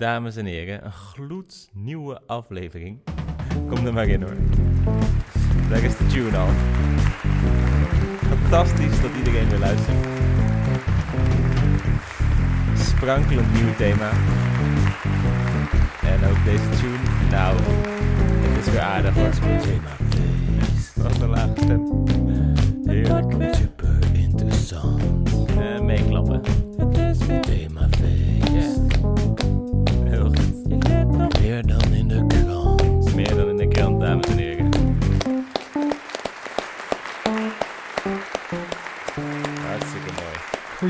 dames en heren, een gloednieuwe aflevering. Kom er maar in hoor. Daar is de tune al. Fantastisch dat iedereen weer luistert. Sprankelend nieuw thema. En ook deze tune, nou, het is weer aardig hoor. Wat een lage stem. Heerlijk. Super interessant.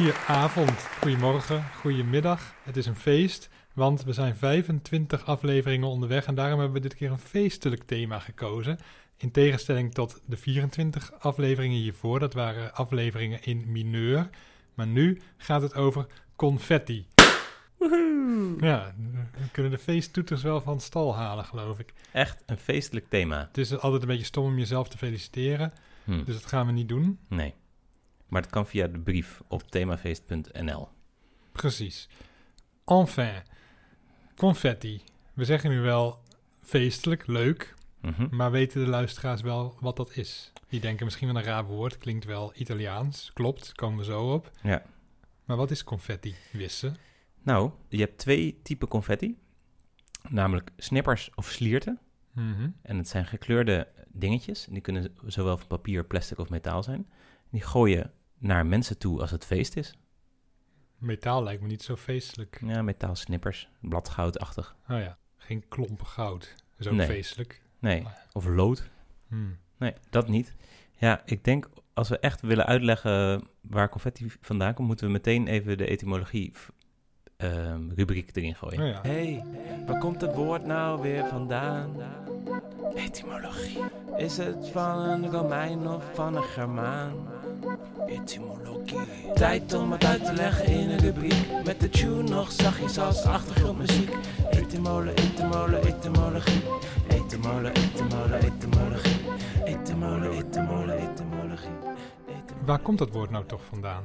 Goedenavond, goedemorgen, goedemiddag. Het is een feest, want we zijn 25 afleveringen onderweg en daarom hebben we dit keer een feestelijk thema gekozen. In tegenstelling tot de 24 afleveringen hiervoor, dat waren afleveringen in mineur. Maar nu gaat het over confetti. Ja, we kunnen de feesttoeters wel van stal halen, geloof ik. Echt een feestelijk thema. Het is altijd een beetje stom om jezelf te feliciteren, Hm. dus dat gaan we niet doen. Nee. Maar het kan via de brief op themafeest.nl. Precies. Enfin, confetti. We zeggen nu wel feestelijk, leuk, Mhm. maar weten de luisteraars wel wat dat is? Die denken misschien wel een raar woord, klinkt wel Italiaans. Klopt, komen we zo op. Ja. Maar wat is confetti, Wisse? Nou, je hebt twee typen confetti. Namelijk snippers of slierten. Mhm. En het zijn gekleurde dingetjes. Die kunnen zowel van papier, plastic of metaal zijn. Die gooi je naar mensen toe als het feest is. Metaal lijkt me niet zo feestelijk. Ja, metaal snippers, bladgoudachtig. Oh ja, geen klompen goud. Dat is ook Nee. feestelijk. Nee, of lood. Hmm. Nee, dat niet. Ja, ik denk als we echt willen uitleggen waar confetti vandaan komt, moeten we meteen even de etymologie ehm, rubriek erin gooien. Oh ja. hey, waar komt het woord nou weer vandaan? Etymologie. Is het van een Romein of van een Germaan? Etymologie. Tijd om het uit te leggen in een rubriek. Met de tune nog zachtjes als achtergrondmuziek. Etymole, etymole, etymologie. Etymole, etymole, etymologie. Etymole, etymole, etymologie. Waar komt dat woord nou toch vandaan?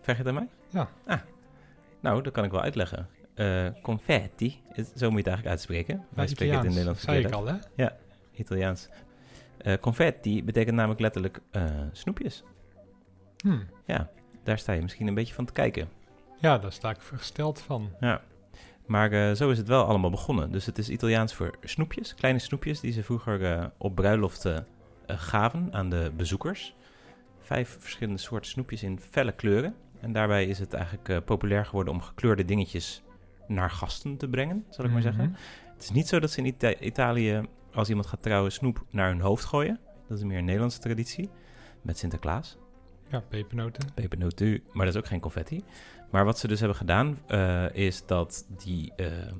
Vraag je het aan mij? Ja. Ah, nou, dat kan ik wel uitleggen. Eh, confetti, is- zo moet je het eigenlijk uitspreken. Wij Ja, spreken het in Italiaans, Nederlands zei ik al, hè? uit. Italiaans. Eh, confetti betekent namelijk letterlijk eh, snoepjes. Hmm. Ja, daar sta je misschien een beetje van te kijken. Ja, daar sta ik versteld van. Ja. Maar eh, zo is het wel allemaal begonnen. Dus het is Italiaans voor snoepjes, kleine snoepjes die ze vroeger op bruiloften gaven aan de bezoekers. Vijf verschillende soorten snoepjes in felle kleuren. En daarbij is het eigenlijk populair geworden om gekleurde dingetjes naar gasten te brengen, zal ik maar zeggen. Mhm. Het is niet zo dat ze in Ita- Italië, als iemand gaat trouwen, snoep naar hun hoofd gooien. Dat is meer een Nederlandse traditie. Met Sinterklaas. Ja, pepernoten. Pepernoten, maar dat is ook geen confetti. Maar wat ze dus hebben gedaan, eh, is dat die, eh,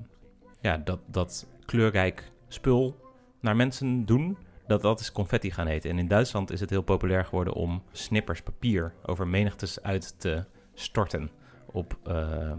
ja, dat, dat kleurrijk spul naar mensen doen, dat dat is confetti gaan heten. En in Duitsland is het heel populair geworden om snippers papier over menigtes uit te storten op eh,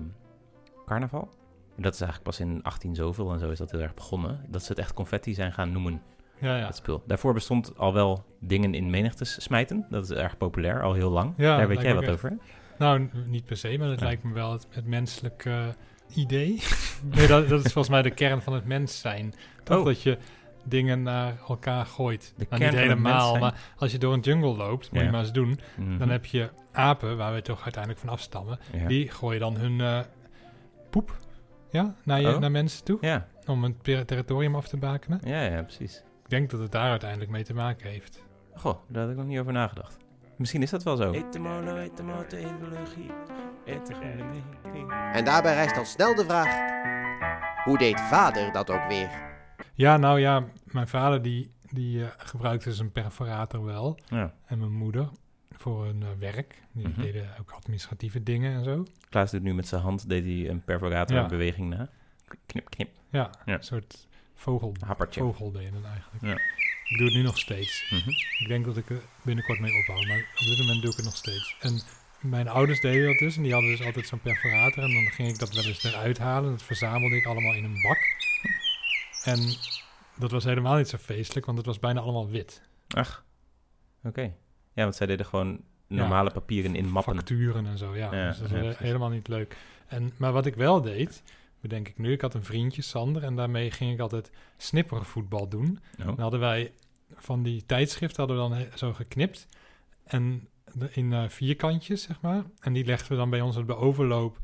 carnaval. En dat is eigenlijk pas in 18 zoveel en zo is dat heel erg begonnen. Dat ze het echt confetti zijn gaan noemen, Ja, ja. het spul. Daarvoor bestond al wel dingen in menigtes smijten. Dat is erg populair, al heel lang. Ja, Daar weet jij wat over. hè? Nou, niet per se, maar het lijkt me wel het, het menselijke idee. nee, dat, dat is volgens mij de kern van het mens zijn. Toch Oh. dat je dingen naar elkaar gooit. De nou, kern niet van het mens helemaal, maar als je door een jungle loopt, moet Ja. je maar eens doen. Mhm. Dan heb je apen, waar we toch uiteindelijk van afstammen. Die gooien dan hun eh, poep ja, naar, je, Oh. naar mensen toe. Ja, Om een territorium af te bakenen. ja, ja, precies. Ik denk dat het daar uiteindelijk mee te maken heeft. Goh, daar had ik nog niet over nagedacht. Misschien is dat wel zo. En daarbij rijst al snel de vraag: hoe deed vader dat ook weer? Ja, nou ja, mijn vader die, die eh, gebruikte zijn perforator wel. Ja. En mijn moeder voor hun eh, werk. Die Mhm. deden ook administratieve dingen en zo. Klaas doet nu met zijn hand deed hij een perforatorbeweging na. Knip, knip. Ja, Ja. een soort vogel, Happertje. vogelbenen eigenlijk. Ja. Ik doe het nu nog steeds. Mhm. Ik denk dat ik er binnenkort mee ophoud, maar op dit moment doe ik het nog steeds. En mijn ouders deden dat dus en die hadden dus altijd zo'n perforator. En dan ging ik dat wel eens eruit halen. Dat verzamelde ik allemaal in een bak. En dat was helemaal niet zo feestelijk, want het was bijna allemaal wit. Ach, oké. Ja, want zij deden gewoon normale papieren in mappen. Facturen en zo, ja. Ja, dus dat is helemaal niet leuk. En, maar wat ik wel deed, bedenk ik nu, ik had een vriendje, Sander, en daarmee ging ik altijd snippervoetbal doen. Oh. Dan hadden wij van die tijdschriften hadden we dan zo geknipt. En in eh, vierkantjes, zeg maar. En die legden we dan bij ons op de overloop,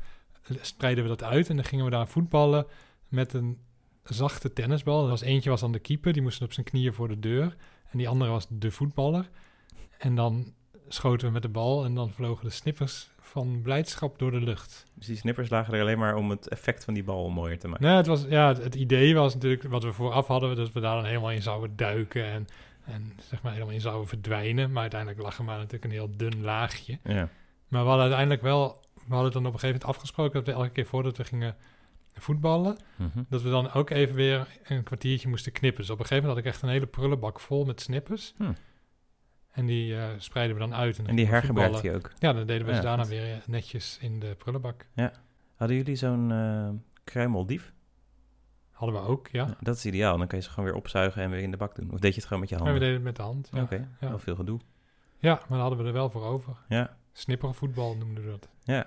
spreiden we dat uit. En dan gingen we daar voetballen met een zachte tennisbal. Er was eentje was dan de keeper, die moest op zijn knieën voor de deur. En die andere was de voetballer. En dan schoten we met de bal en dan vlogen de snippers van blijdschap door de lucht. Dus die snippers lagen er alleen maar om het effect van die bal mooier te maken. Nee, het, was, ja, het, het idee was natuurlijk wat we vooraf hadden, dat we daar dan helemaal in zouden duiken en, en zeg maar helemaal in zouden verdwijnen. Maar uiteindelijk lag er maar natuurlijk een heel dun laagje. Ja. Maar we hadden uiteindelijk wel, we hadden dan op een gegeven moment afgesproken dat we elke keer voordat we gingen voetballen, Mhm. dat we dan ook even weer een kwartiertje moesten knippen. Dus op een gegeven moment had ik echt een hele prullenbak vol met snippers. Hm. En die eh, spreiden we dan uit. dan En die we hergebruikte je ook. Ja, dan deden we Ja, ze daarna goed. weer eh, netjes in de prullenbak. Hadden jullie zo'n eh kruimeldief? Hadden we ook, ja. Dat is ideaal. Dan kan je ze gewoon weer opzuigen en weer in de bak doen. Of deed je het gewoon met je En we handen? deden het met de hand. Ja, Oké, ja. wel veel gedoe. ja maar daar hadden we er wel voor over. Ja, Snippervoetbal noemden we dat. ja.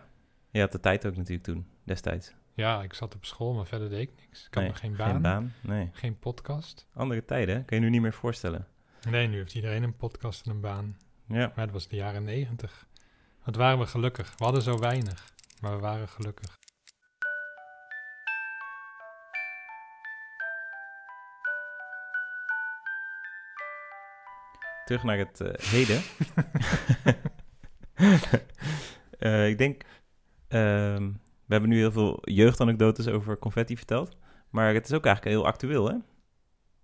Je had de tijd ook natuurlijk toen, destijds. Ja, ik zat op school, maar verder deed ik niks. Ik had Nee, nog geen baan, Geen geen, baan, nee. podcast. Andere tijden, kan je nu niet meer voorstellen. Nee, nu heeft iedereen een podcast en een baan. Ja, Maar dat was de jaren negentig. Wat waren we gelukkig. We hadden zo weinig, maar we waren gelukkig. terug naar het eh, heden. Eh, ik denk, ehm, we hebben nu heel veel jeugdanekdotes over confetti verteld. Maar het is ook eigenlijk heel actueel, hè?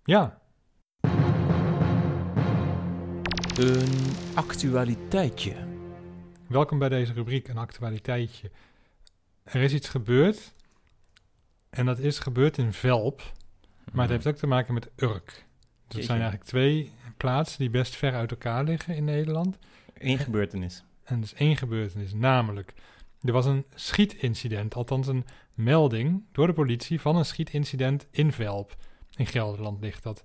Ja, Een actualiteitje. welkom bij deze rubriek, een actualiteitje. Er is iets gebeurd. En dat is gebeurd in Velp. Maar het heeft ook te maken met Urk. Dus het zijn eigenlijk twee plaatsen die best ver uit elkaar liggen in Nederland. Eén gebeurtenis. En er is één gebeurtenis, namelijk... Er was een schietincident, althans een melding door de politie van een schietincident in Velp. In Gelderland ligt dat.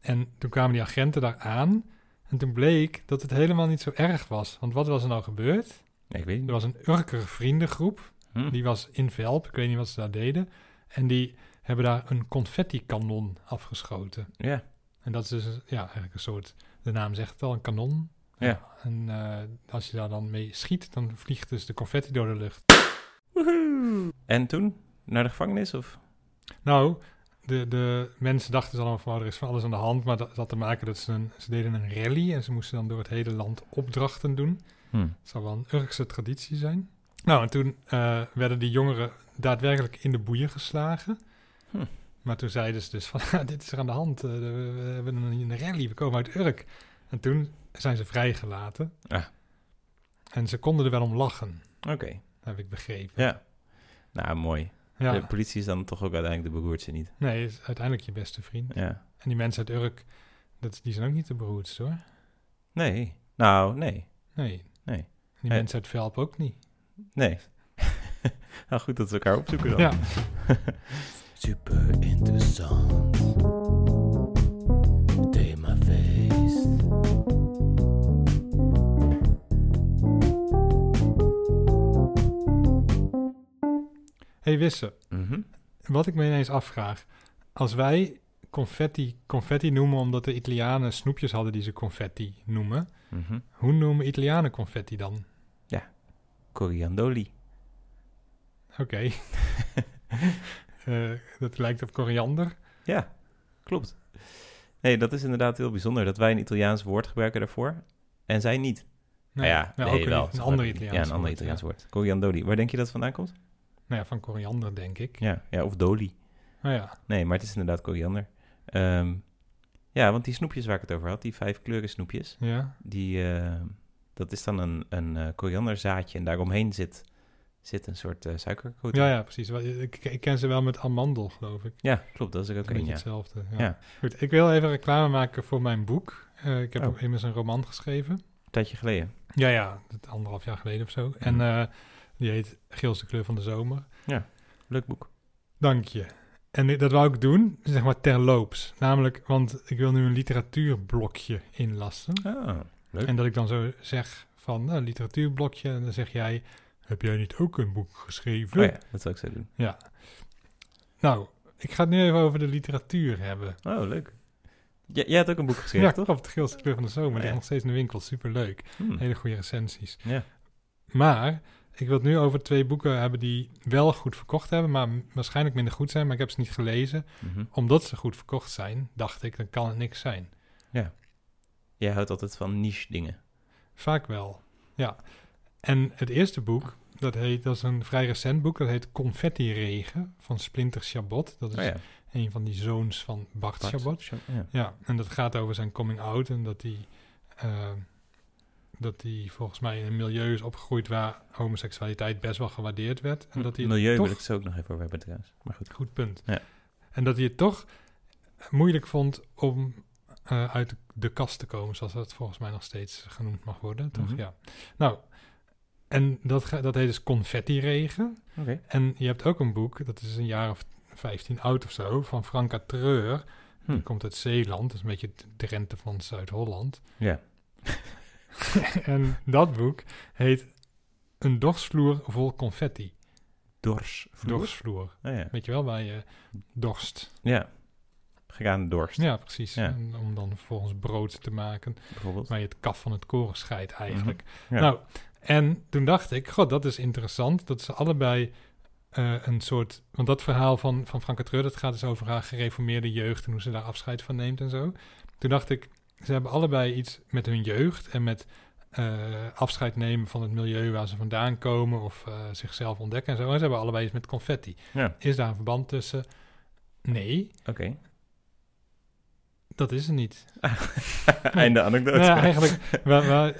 En toen kwamen die agenten daar aan. En toen bleek dat het helemaal niet zo erg was. Want wat was er nou gebeurd? Nee, ik weet Er niet. was een Urker vriendengroep. Hm. Die was in Velp. Ik weet niet wat ze daar deden. En die hebben daar een confetti-kanon afgeschoten. Ja, En dat is dus ja, eigenlijk een soort, de naam zegt het al, een kanon. Ja. En eh, als je daar dan mee schiet, dan vliegt dus de confetti door de lucht. en toen? Naar de gevangenis? Of? Nou, de, de mensen dachten dus allemaal van, oh, er is van alles aan de hand. Maar dat dat had te maken dat ze, een, ze deden een rally en ze moesten dan door het hele land opdrachten doen. Hm. Het zou wel een Urkse traditie zijn. Nou, en toen eh, werden die jongeren daadwerkelijk in de boeien geslagen. Hm. Maar toen zeiden ze dus van, "Ah, dit is er aan de hand. eh, we, we hebben een, een rally, we komen uit Urk. En toen zijn ze vrijgelaten. Ah. En ze konden er wel om lachen, Oké, heb ik begrepen. ja. Nou, mooi. Ja. De politie is dan toch ook uiteindelijk de beroerdste niet. Nee, is uiteindelijk je beste vriend. Ja. En die mensen uit Urk, dat, die zijn ook niet de beroerdste hoor. Nee. Nou, nee. Nee. Nee. En die Nee. mensen uit Velp ook niet. Nee. nou, goed dat we elkaar opzoeken dan. Ja. Super interessant. Hey, Wisse, Mhm. Wat ik me ineens afvraag. Als wij confetti confetti noemen omdat de Italianen snoepjes hadden die ze confetti noemen. Mhm. Hoe noemen Italianen confetti dan? Coriandoli. Oké. Eh, dat lijkt op koriander. Ja, klopt. Nee, dat is inderdaad heel bijzonder dat wij een Italiaans woord gebruiken daarvoor en zij niet. Nee, Nou ja, nou, nee, ook wel. een ander Ja, Italiaans een ander woord, Italiaans ja. woord. Coriandoli. Waar denk je dat vandaan komt? Nou ja, van koriander denk ik. Ja, ja of doli. Nou ja, Nee, maar het is inderdaad koriander. Ehm, ja, want die snoepjes waar ik het over had, die vijf kleuren snoepjes, ja. die, eh, dat is dan een, een eh, korianderzaadje en daaromheen zit, zit een soort eh suikercoating. Ja, ja, precies. Ik, ik ken ze wel met amandel, geloof ik. Ja, klopt. Dat is er ook een ja. hetzelfde. Ja. Ja. Goed, ik wil even reclame maken voor mijn boek. Eh, ik heb Oh. immers een roman geschreven. Een tijdje geleden. Ja, ja, anderhalf jaar geleden of zo. En eh, die heet Geelse kleur van de zomer. Leuk boek. Dank je. En dat wou ik doen, zeg maar terloops. Namelijk, want ik wil nu een literatuurblokje inlassen. Ah, leuk. En dat ik dan zo zeg van, nou, literatuurblokje. En dan zeg jij heb jij niet ook een boek geschreven? Oh ja, dat zou ik zo doen. Nou, ik ga het nu even over de literatuur hebben. Oh, leuk. J- jij had ook een boek geschreven, ja, toch? klopt. De Geelse Kleur van de Zomer. Die Ja. ligt nog steeds in de winkel. Superleuk. Hmm. Hele goede recensies. Ja. Maar ik wil het nu over twee boeken hebben die wel goed verkocht hebben, maar waarschijnlijk minder goed zijn. Maar ik heb ze niet gelezen. Mhm. Omdat ze goed verkocht zijn, dacht ik, dan kan het niks zijn. Jij houdt altijd van niche dingen. Vaak wel, ja. En het eerste boek, dat, heet, dat is een vrij recent boek, dat heet Confetti Regen van Splinter Chabot. Dat is Oh ja. een van die zoons van Bart, Bart Chabot. Chabot, Ja. Ja, en dat gaat over zijn coming out en dat hij, eh, dat hij volgens mij in een milieu is opgegroeid waar homoseksualiteit best wel gewaardeerd werd. En dat hij Milieu toch, wil ik zo ook nog even over hebben trouwens. Maar goed. Goed punt. Ja. En dat hij het toch moeilijk vond om eh, uit de, kast te komen, zoals dat volgens mij nog steeds genoemd mag worden. Toch? Mhm. Ja. Nou, en dat, dat heet dus Confetti-regen. Oké. En je hebt ook een boek, dat is een jaar of 15 oud of zo, van Franka Treur. Hm. Die komt uit Zeeland, dat is een beetje de Drenthe van Zuid-Holland. Ja. en dat boek heet Een dorsvloer vol confetti. Dors. Dorsvloer. Oh ja. Weet je wel, waar je dorst. Ja. Gegaan dorst, Ja, precies. Ja. En om dan vervolgens brood te maken, bijvoorbeeld. waar je het kaf van het koren scheidt eigenlijk. Ja. Nou, en toen dacht ik, god, dat is interessant. Dat ze allebei eh, een soort... Want dat verhaal van, van Franke Treur, dat gaat dus over haar gereformeerde jeugd... en hoe ze daar afscheid van neemt en zo. Toen dacht ik, ze hebben allebei iets met hun jeugd... en met eh, afscheid nemen van het milieu waar ze vandaan komen... of eh, zichzelf ontdekken en zo. En ze hebben allebei iets met confetti. Ja. Is daar een verband tussen? Nee, Oké. dat is er niet. Einde anekdote. Nou ja, eigenlijk,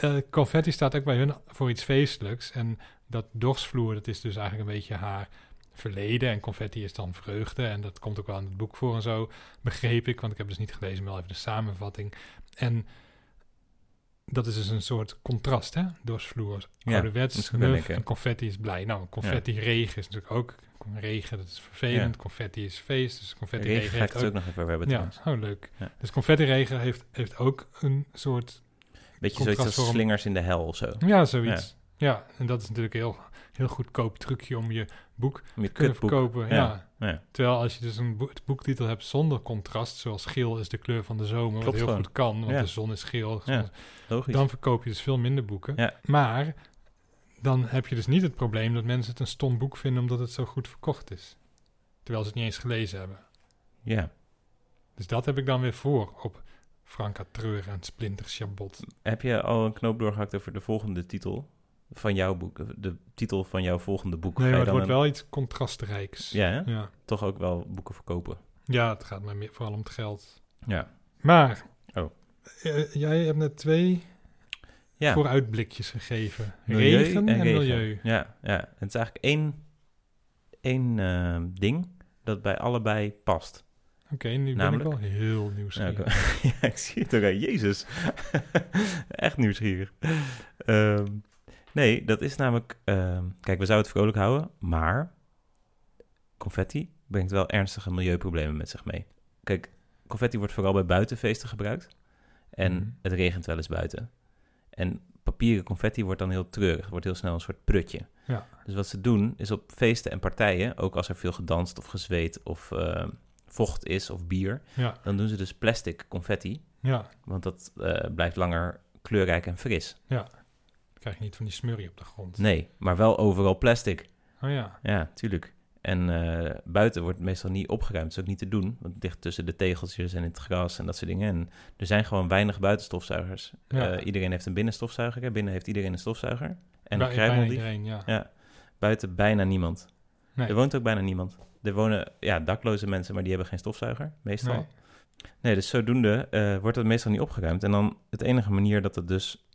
eh, confetti staat ook bij hun voor iets feestelijks. En dat dorsvloer, dat is dus eigenlijk een beetje haar verleden. En confetti is dan vreugde. En dat komt ook wel in het boek voor en zo, begreep ik. Want ik heb dus niet gelezen, maar wel even de samenvatting. En dat is dus een soort contrast, hè? Dorsvloer, Ja, ouderwets, lekker. en confetti is blij. Nou, confetti regen is natuurlijk ook... Regen, dat is vervelend. Confetti is feest, dus confetti Regen regen heeft het ook... ook nog even hebben Ja, oh leuk. Ja. Dus confetti regen heeft, heeft ook een soort Beetje zoiets als slingers in de hel of zo. Ja, zoiets. Ja. en dat is natuurlijk heel, heel goedkoop trucje om je boek Om je te kunnen verkopen. Ja. Terwijl als je dus een boek, boektitel hebt zonder contrast, zoals geel is de kleur van de zomer, Klopt wat heel gewoon. goed kan, want de zon is geel, dan verkoop je dus veel minder boeken. Maar dan heb je dus niet het probleem dat mensen het een stom boek vinden omdat het zo goed verkocht is. Terwijl ze het niet eens gelezen hebben. Ja. Dus dat heb ik dan weer voor op Franka Treur en Splinter Chabot. Heb je al een knoop doorgehakt over de volgende titel van jouw boek? De titel van jouw volgende boek? Nee, maar het wordt een- wel iets contrastrijks. Ja, hè? Ja. toch ook wel boeken verkopen. Ja, het gaat mij meer, vooral om het geld. Ja. Maar, Oh. eh, jij hebt net twee Ja. vooruitblikjes gegeven. Milieu regen en, regen. milieu. Ja, ja. En het is eigenlijk één, één eh, ding dat bij allebei past. Oké, nu Namelijk? ben ik wel heel Ja, nieuwsgierig. ik, ja, ik zie het ook aan. Jezus. Echt nieuwsgierig. Ehm, nee, dat is namelijk... ehm, kijk, we zouden het vrolijk houden, maar... confetti brengt wel ernstige milieuproblemen met zich mee. Kijk, confetti wordt vooral bij buitenfeesten gebruikt. En Mhm. het regent wel eens buiten. En papieren confetti wordt dan heel treurig. Wordt heel snel een soort prutje. Ja. Dus wat ze doen, is op feesten en partijen... ook als er veel gedanst of gezweet of eh, vocht is of bier... Ja, dan doen ze dus plastic confetti. ja. Want dat eh, blijft langer kleurrijk en fris. Dan krijg je niet van die smurrie op de grond. Nee, maar wel overal plastic. Oh ja. Ja, tuurlijk. En eh, buiten wordt het meestal niet opgeruimd. Dat is ook niet te doen. Want het ligt tussen de tegeltjes en het gras en dat soort dingen. En er zijn gewoon weinig buitenstofzuigers. Ja. Eh, iedereen heeft een binnenstofzuiger. hè. Binnen heeft iedereen een stofzuiger. En Bij- bijna iedereen, ja. Ja. Buiten bijna niemand. Nee. Er woont ook bijna niemand. Er wonen ja, dakloze mensen, maar die hebben geen stofzuiger, meestal. Nee. Nee, dus zodoende eh, wordt het meestal niet opgeruimd. En dan het enige manier dat het dus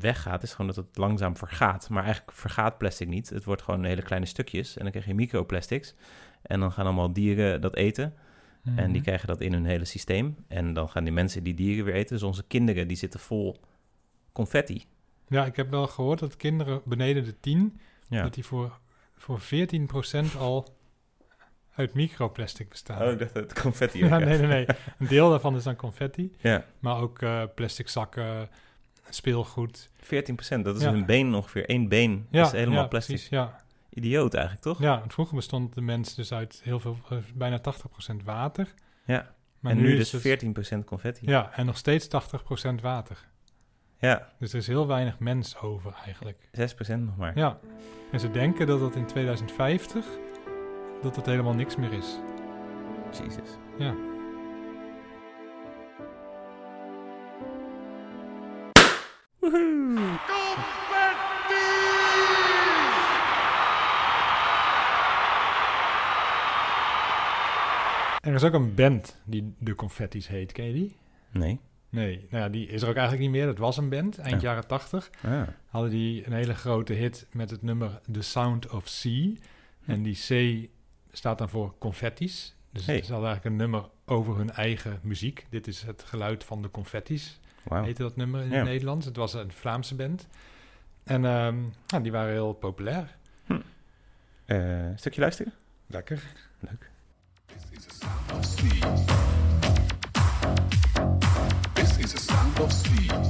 weggaat, is gewoon dat het langzaam vergaat. Maar eigenlijk vergaat plastic niet. Het wordt gewoon hele kleine stukjes. En dan krijg je microplastics. En dan gaan allemaal dieren dat eten. En die Mhm. krijgen dat in hun hele systeem. En dan gaan die mensen die dieren weer eten. Dus onze kinderen, die zitten vol confetti. Ja, ik heb wel gehoord dat kinderen beneden de 10, Ja. dat die voor, voor 14% al uit microplastic bestaan. Oh, ik dacht dat het confetti ja, nee, nee, nee. Een deel daarvan is dan confetti. Ja, Maar ook eh, plastic zakken, speelgoed. 14%, dat is Ja. een been ongeveer. één been Ja, is helemaal ja, plastic. Precies, ja. Idioot eigenlijk, toch? ja, want vroeger bestond de mens dus uit heel veel, eh, bijna 80% water. Ja. Maar en nu, dus het- 14% confetti. Ja, en nog steeds 80% water. Ja, Dus er is heel weinig mens over eigenlijk. 6% nog maar. Ja, en ze denken dat dat in 2050, dat dat helemaal niks meer is. Jezus. Ja. Er is ook een band die de Confetti's heet, ken je die? Nee. Nee, nou ja, die is er ook eigenlijk niet meer. Dat was een band, eind Ja. jaren 80. Ah. Hadden die een hele grote hit met het nummer The Sound of Sea. En die C staat dan voor confetti's. Dus Hey. ze hadden eigenlijk een nummer over hun eigen muziek. Dit is het geluid van de confetti's, Wauw. heette dat nummer in Ja. het Nederlands. Het was een Vlaamse band. En ehm, ja, die waren heel populair. Eh, stukje luisteren? Lekker. Leuk. Of sea.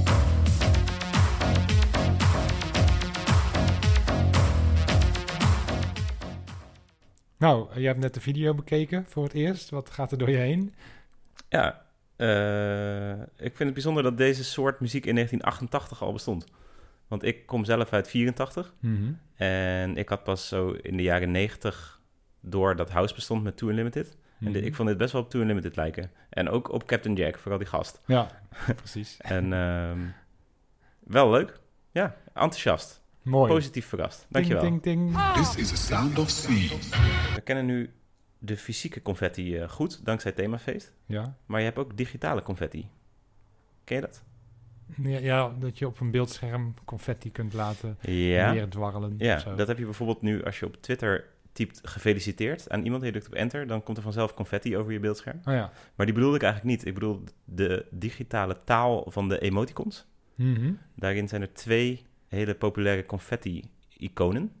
Nou, jij hebt net de video bekeken voor het eerst. Wat gaat er door je heen? Ja, eh, ik vind het bijzonder dat deze soort muziek in 1988 al bestond. Want ik kom zelf uit 84 en ik had pas zo in de jaren 90 door dat House bestond met Two Unlimited. En Mhm. ik vond dit best wel op Two Unlimited lijken. En ook op Captain Jack, vooral die gast. Ja, precies. En ehm, wel leuk. Ja, enthousiast. Mooi. Positief verrast. Dankjewel. Ding, ding, ding. This is a sound of sea. We kennen nu de fysieke confetti eh, goed, dankzij het themafeest. Ja. Maar je hebt ook digitale confetti. Ken je dat? Ja, ja, dat je op een beeldscherm confetti kunt laten Ja. neerdwarrelen. of Ja, zo. dat heb je bijvoorbeeld nu als je op Twitter typt gefeliciteerd aan iemand en je drukt op enter, dan komt er vanzelf confetti over je beeldscherm. Oh ja. Maar die bedoelde ik eigenlijk niet. Ik bedoel de digitale taal van de emoticons. Mhm. Daarin zijn er twee hele populaire confetti-iconen.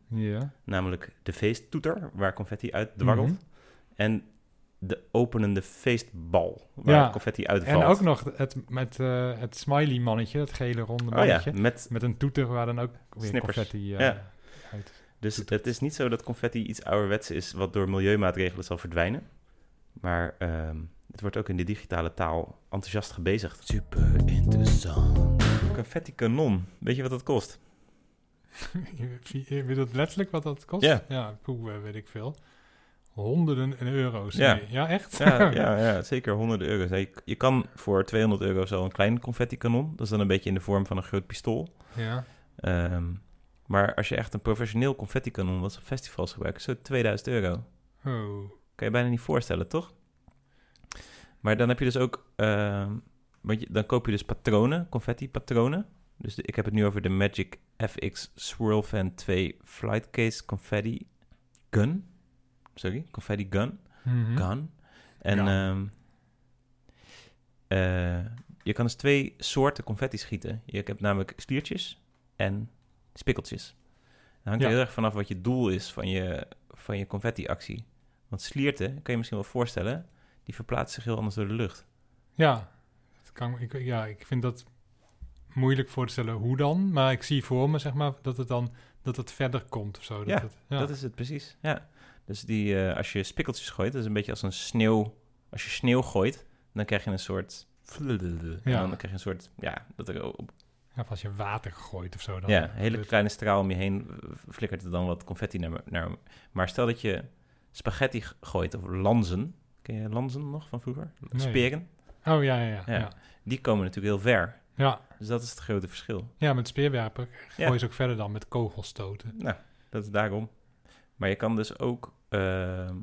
Namelijk de feesttoeter, waar confetti uit dwarrelt. Mhm. En de openende feestbal, waar Ja. confetti uitvalt. En ook nog het, met eh, het smiley mannetje, het gele ronde Oh ja, mannetje. met, Met een toeter waar dan ook weer Snippers. confetti eh, Ja. uit. Dus het is niet zo dat confetti iets ouderwets is wat door milieumaatregelen zal verdwijnen. Maar ehm, het wordt ook in de digitale taal enthousiast gebezigd. Super interessant. Confetti kanon, weet je wat dat kost? je bedoelt letterlijk wat dat kost? Ja. Ja, poeh, eh, weet ik veel. Honderden euro's. Ja. Nee. ja echt? Ja, ja, ja zeker honderden euro's. Je, je kan voor 200 euro zo een klein confetti kanon. Dat is dan een beetje in de vorm van een groot pistool. ja. Ehm, maar als je echt een professioneel confetti kanon ze op festivals gebruiken, zo 2000 euro. Oh. Kan je bijna niet voorstellen, toch? Maar dan heb je dus ook, want je, dan koop je dus patronen, confetti patronen. Dus de- ik heb het nu over de Magic FX Swirl Fan 2 Flight Case Confetti Gun. Sorry, confetti gun. Mhm. Gun. En ehm, eh, je kan dus twee soorten confetti schieten. Je hebt namelijk sliertjes en spikkeltjes. Dan hangt er Ja. heel erg vanaf wat je doel is van je, van je confetti-actie. Want slierten, kan je misschien wel voorstellen, die verplaatsen zich heel anders door de lucht. Ja. Dat kan, ik, ja, ik vind dat moeilijk voor te stellen hoe dan. Maar ik zie voor me, zeg maar, dat het dan dat het verder komt of zo. Dat Ja, het, ja. Dat is het precies, ja. Dus die, eh, als je spikkeltjes gooit, dat is een beetje als een sneeuw... Als je sneeuw gooit, dan krijg je een soort... En Ja. dan krijg je een soort, ja, dat er op of als je water gooit of zo. Dan Ja, een hele kleine straal om je heen flikkert er dan wat confetti naar, naar... Maar stel dat je spaghetti gooit, of lanzen. Ken je lanzen nog van vroeger? Nee. Speren. Oh, ja, ja, ja. Ja. ja. Die komen natuurlijk heel ver. ja. Dus dat is het grote verschil. Ja, met speerwerpen gooi je ze ook verder dan met kogelstoten. Nou, dat is daarom. Maar je kan dus ook ehm,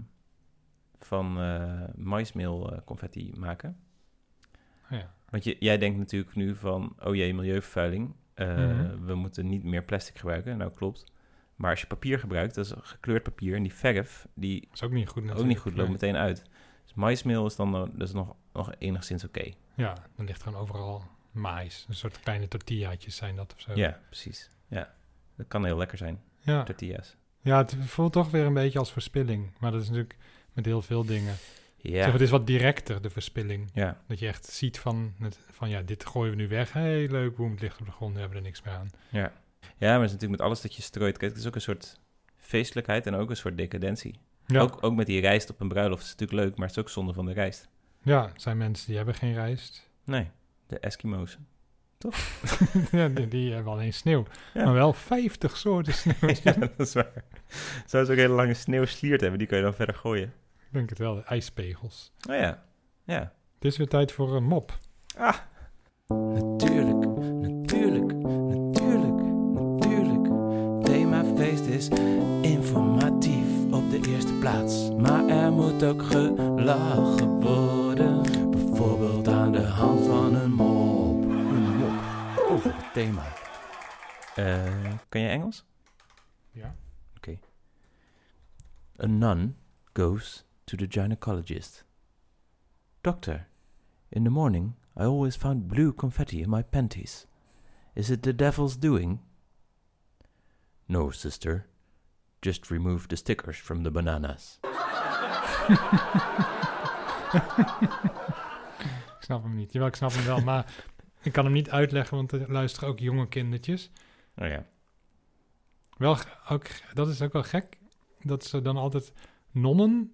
van eh maismeel eh, confetti maken. Ja. Want je, jij denkt natuurlijk nu van, oh jee, milieuvervuiling. Eh, Mhm. We moeten niet meer plastic gebruiken. Nou, klopt. Maar als je papier gebruikt, dat is gekleurd papier. En die verf, die is ook niet goed ook niet goed, loopt Nee. meteen uit. Dus maismeel is dan nog- dus nog, nog enigszins oké. Ja, dan ligt gewoon overal mais. Een soort kleine tortillaatjes zijn dat of zo. Ja, precies. Ja, dat kan heel lekker zijn, ja. tortillas. Ja, het voelt toch weer een beetje als verspilling. Maar dat is natuurlijk met heel veel dingen. Ja. Zeg, het is wat directer, de verspilling. ja. Dat je echt ziet van, het, van ja, dit gooien we nu weg. Hé, leuk, boem, het ligt op de grond, we hebben er niks meer aan. Ja. ja, maar het is natuurlijk met alles dat je strooit. Kijk, het is ook een soort feestelijkheid en ook een soort decadentie. Ja, Ook, ook met die rijst op een bruiloft is natuurlijk leuk, maar het is ook zonde van de rijst. ja het zijn mensen die hebben geen rijst. Nee, de Eskimo's. ja, die, die hebben alleen sneeuw. Ja. Maar wel 50 soorten sneeuw. ja, dat is waar. Zou ze ook hele lange sneeuwsliert hebben, die kun je dan verder gooien. Ik denk het wel, de ijspegels. Oh ja, ja. Het is weer tijd voor een mop. Ah, Natuurlijk, natuurlijk, natuurlijk, natuurlijk. Themafeest is informatief op de eerste plaats. Maar er moet ook gelachen worden. Bijvoorbeeld aan de hand van een mop. Een mop over het thema. eh, kan je Engels? Ja. A nun goes to the gynecologist. Doctor, in the morning I always found blue confetti in my panties. Is it the devil's doing? No, sister. Just remove the stickers from the bananas. Ik snap hem niet. Jawel, ik snap hem wel, maar ik kan hem niet uitleggen, want er luisteren ook jonge kindertjes. Oh ja. Wel, ook, dat is ook wel gek, dat ze dan altijd nonnen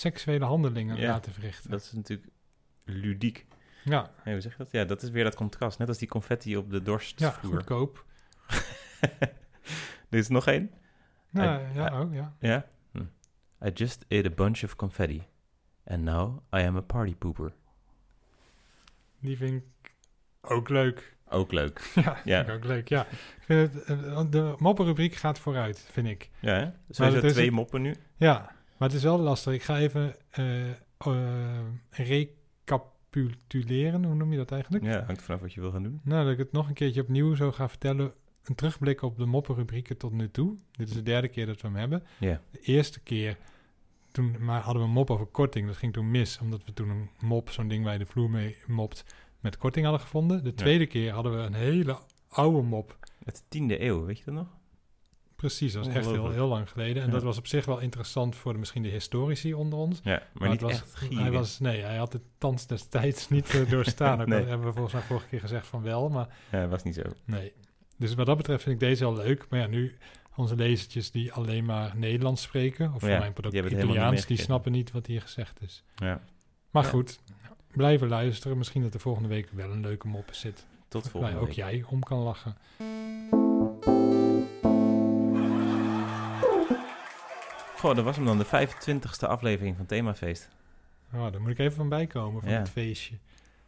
seksuele handelingen Ja, laten verrichten. Dat is natuurlijk ludiek. Ja, Hey, hoe zeg je dat? Ja, dat is weer dat contrast. Net als die confetti op de ja, dorstvloer. goedkoop. er is nog één. Ja, I- ja, oh, ja. Ja? Hm. I just ate a bunch of confetti. And now I am a party pooper. Die vind ik ook leuk. Ook leuk. Ja, Ja. ook leuk, ja. Ik vind het, eh, de moppenrubriek gaat vooruit, vind ik. Ja, hè? Het is- twee moppen nu. Ja, maar het is wel lastig. Ik ga even eh, eh, recapituleren, hoe noem je dat eigenlijk? Ja, hangt vanaf wat je wil gaan doen. Nou, dat ik het nog een keertje opnieuw zo ga vertellen. Een terugblik op de moppenrubrieken tot nu toe. Dit is de derde keer dat we hem hebben. Ja. De eerste keer, toen maar hadden we een mop over korting. Dat ging toen mis, omdat we toen een mop, zo'n ding waar je de vloer mee mopt, met korting hadden gevonden. De tweede keer hadden we een hele oude mop. Het tiende eeuw, weet je dat nog? Precies, dat was echt heel, heel lang geleden. En Ja. dat was op zich wel interessant voor de, misschien de historici onder ons. Ja, maar, niet het was, echt gierig. hij was, Nee, hij had het thans destijds niet eh, doorstaan. Ook Nee. al hebben we volgens mij vorige keer gezegd van wel, maar Ja, was niet zo. Nee. Dus wat dat betreft vind ik deze wel leuk. Maar ja, nu onze lezertjes die alleen maar Nederlands spreken, of voor Ja, mijn ook niet Italiaans, die snappen niet wat hier gezegd is. Ja. Maar Ja. goed, blijven luisteren. Misschien dat er volgende week wel een leuke mop zit. Tot Waar volgende ook week. jij om kan lachen. Goh, dat was hem dan, de 25e aflevering van Themafeest. Oh, daar moet ik even van bijkomen van Ja. het feestje.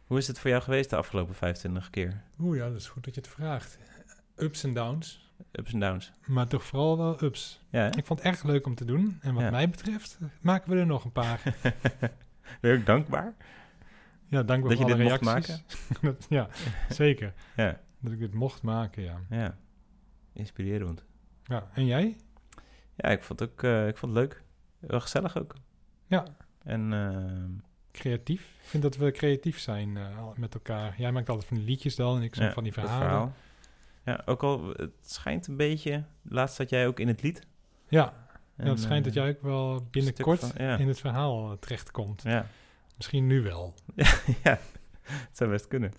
Hoe is het voor jou geweest de afgelopen 25 keer? Oeh ja, dat is goed dat je het vraagt. Ups en downs, Ups en downs. maar toch vooral wel ups. Ja, hè? Ik vond het erg leuk om te doen. En wat Ja. mij betreft maken we er nog een paar. Ben je ook dankbaar? Ja, dank Dat voor je alle dit mocht reacties. Dat- ja, zeker. Ja. Dat ik dit mocht maken, ja. Ja. Inspirerend. ja. En jij? Ja, ik vond het ook eh, ik vond het leuk. Wel gezellig ook. Ja. En eh, Creatief? Ik vind dat we creatief zijn eh, met elkaar. Jij maakt altijd van die liedjes dan en ik zo ja, van die verhalen. verhaal. Ja, ook al, het schijnt een beetje... Laatst zat jij ook in het lied. Ja, En, ja, het schijnt eh, dat jij ook wel binnenkort stuk van- ja. in het verhaal eh, terechtkomt. Ja. Misschien nu wel. ja, het zou best kunnen.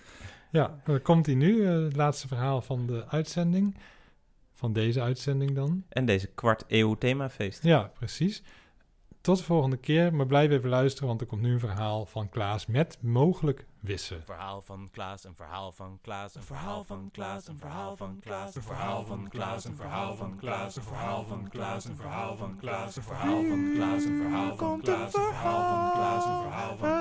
Ja, dan komt hij nu, eh, het laatste verhaal van de uitzending. Van deze uitzending dan. En deze kwart eeuw themafeest. Ja, precies. Tot de volgende keer, maar blijf even luisteren, want er komt nu een verhaal van Klaas met mogelijk wissen. verhaal van Klaas, een verhaal van Klaas, een verhaal van Klaas, een verhaal van Klaas, een verhaal van Klaas, een verhaal van Klaas, een verhaal van Klaas, een verhaal van Klaas, een verhaal van Klaas, een verhaal van Klaas, een verhaal van Klaas, een verhaal van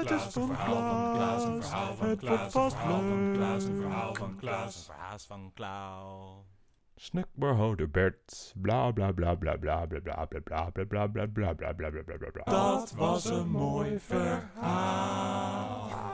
Klaas, een verhaal van Klaas, een verhaal van Klaas, een verhaal van Klaas, een verhaal van Klaas, een verhaal van Klaas. Snukbehouden Bert. Bla bla bla bla bla bla bla bla bla bla bla bla bla bla bla bla bla bla. Dat was een mooi verhaal.